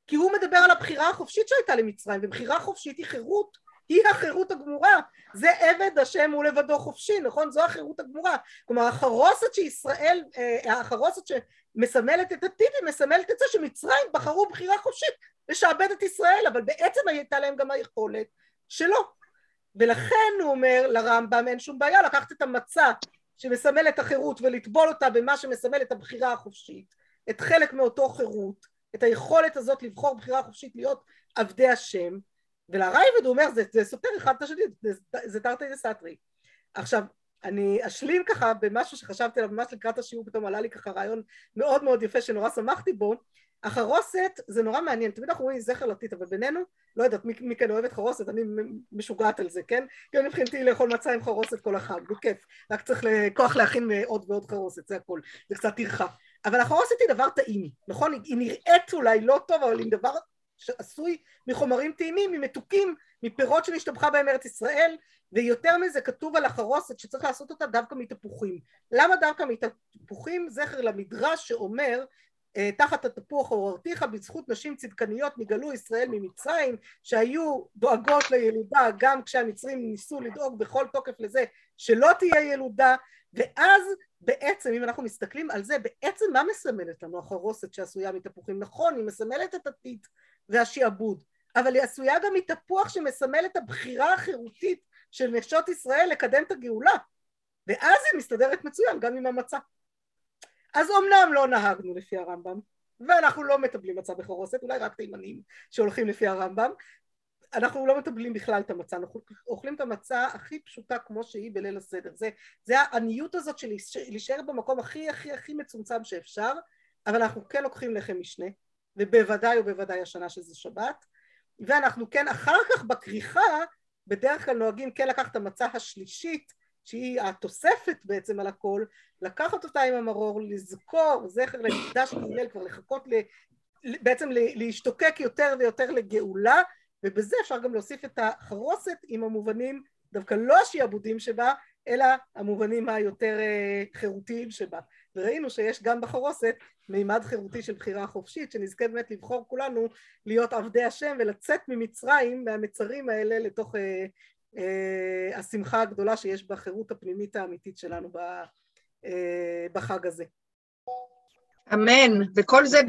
כי הוא מדבר על הבחירה החופשית שהייתה למצרים, ובחירה חופשית היא חירות, היא החירות הגמורה. זה עבד השם הוא לבדו חופשי, נכון? זו החירות הגמורה. כלומר, החרוסת שישראל, אה, החרוסת שמסמלת את הטיפים, מסמלת את זה שמצרים בחרו בחירה חופשית לשעבד את ישראל, אבל בעצם הייתה להם גם היכולת שלא. ולכן הוא אומר לרמב"ם אין שום בעיה לקחת את המצע שמסמל את החירות ולטבול אותה במה שמסמל את הבחירה החופשית את חלק מאותו חירות, את היכולת הזאת לבחור בחירה חופשית להיות עבדי השם, ולרייבד הוא אומר זה, זה סותר אחד את השני, זה, זה תרתי דסתרי. עכשיו אני אשלים ככה במשהו שחשבתי עליו ממש לקראת השיעור, פתאום עלה לי ככה רעיון מאוד מאוד יפה שנורא שמחתי בו, החרוסת זה נורא מעניין, תמיד אנחנו רואים זכר לטיט, אבל בינינו, לא יודעת מי, מי כן אוהבת חרוסת, אני משוגעת על זה, כן? גם מבחינתי לאכול מצה עם חרוסת כל החג, בכיף, רק צריך כוח להכין עוד ועוד חרוסת, זה הכל, זה קצת טרחה. אבל החרוסת היא דבר טעימי, נכון? היא נראית אולי לא טוב, אבל היא דבר שעשוי מחומרים טעימים, ממתוקים, מפירות שנשתבחה בהם ארץ ישראל, ויותר מזה כתוב על החרוסת שצריך לעשות אותה דווקא מתפוחים. למה דווקא מתפוחים? זכר למדרש שאומר תחת התפוח עוררתיך בזכות נשים צדקניות נגלו ישראל ממצרים שהיו דואגות לילודה גם כשהמצרים ניסו לדאוג בכל תוקף לזה שלא תהיה ילודה. ואז בעצם אם אנחנו מסתכלים על זה בעצם מה מסמלת לנו החרוסת שעשויה מתפוחים? נכון היא מסמלת את הטיט והשעבוד אבל היא עשויה גם מתפוח שמסמל את הבחירה החירותית של נשות ישראל לקדם את הגאולה. ואז היא מסתדרת מצוין גם עם המצה אז אמנם לא נהגנו לפי הרמב"ם ואנחנו לא מטבלים מצה בחרוסת אולי רק תימנים שהולכים לפי הרמב"ם אנחנו לא מטבלים בכלל את המצה, אנחנו אוכלים את המצה הכי פשוטה כמו שהיא בליל הסדר. זה, זה העניות הזאת של להישאר במקום הכי הכי הכי מצומצם שאפשר, אבל אנחנו כן לוקחים לחם משנה, ובוודאי ובוודאי השנה שזה שבת, ואנחנו כן אחר כך בכריכה, בדרך כלל נוהגים כן לקחת את המצה השלישית, שהיא התוספת בעצם על הכל, לקחת אותה עם המרור, לזכור זכר למקדש הלל, כבר לחכות ל... בעצם להשתוקק יותר ויותר לגאולה ובזה אפשר גם להוסיף את החרוסת עם המובנים דווקא לא השיעבודים שבה אלא המובנים היותר אה, חירותיים שבה. וראינו שיש גם בחרוסת מימד חירותי של בחירה חופשית שנזכה באמת לבחור כולנו להיות עבדי השם ולצאת ממצרים מהמצרים האלה לתוך אה, השמחה הגדולה שיש בחירות הפנימית האמיתית שלנו אה, בחג הזה. אמן, וכל זה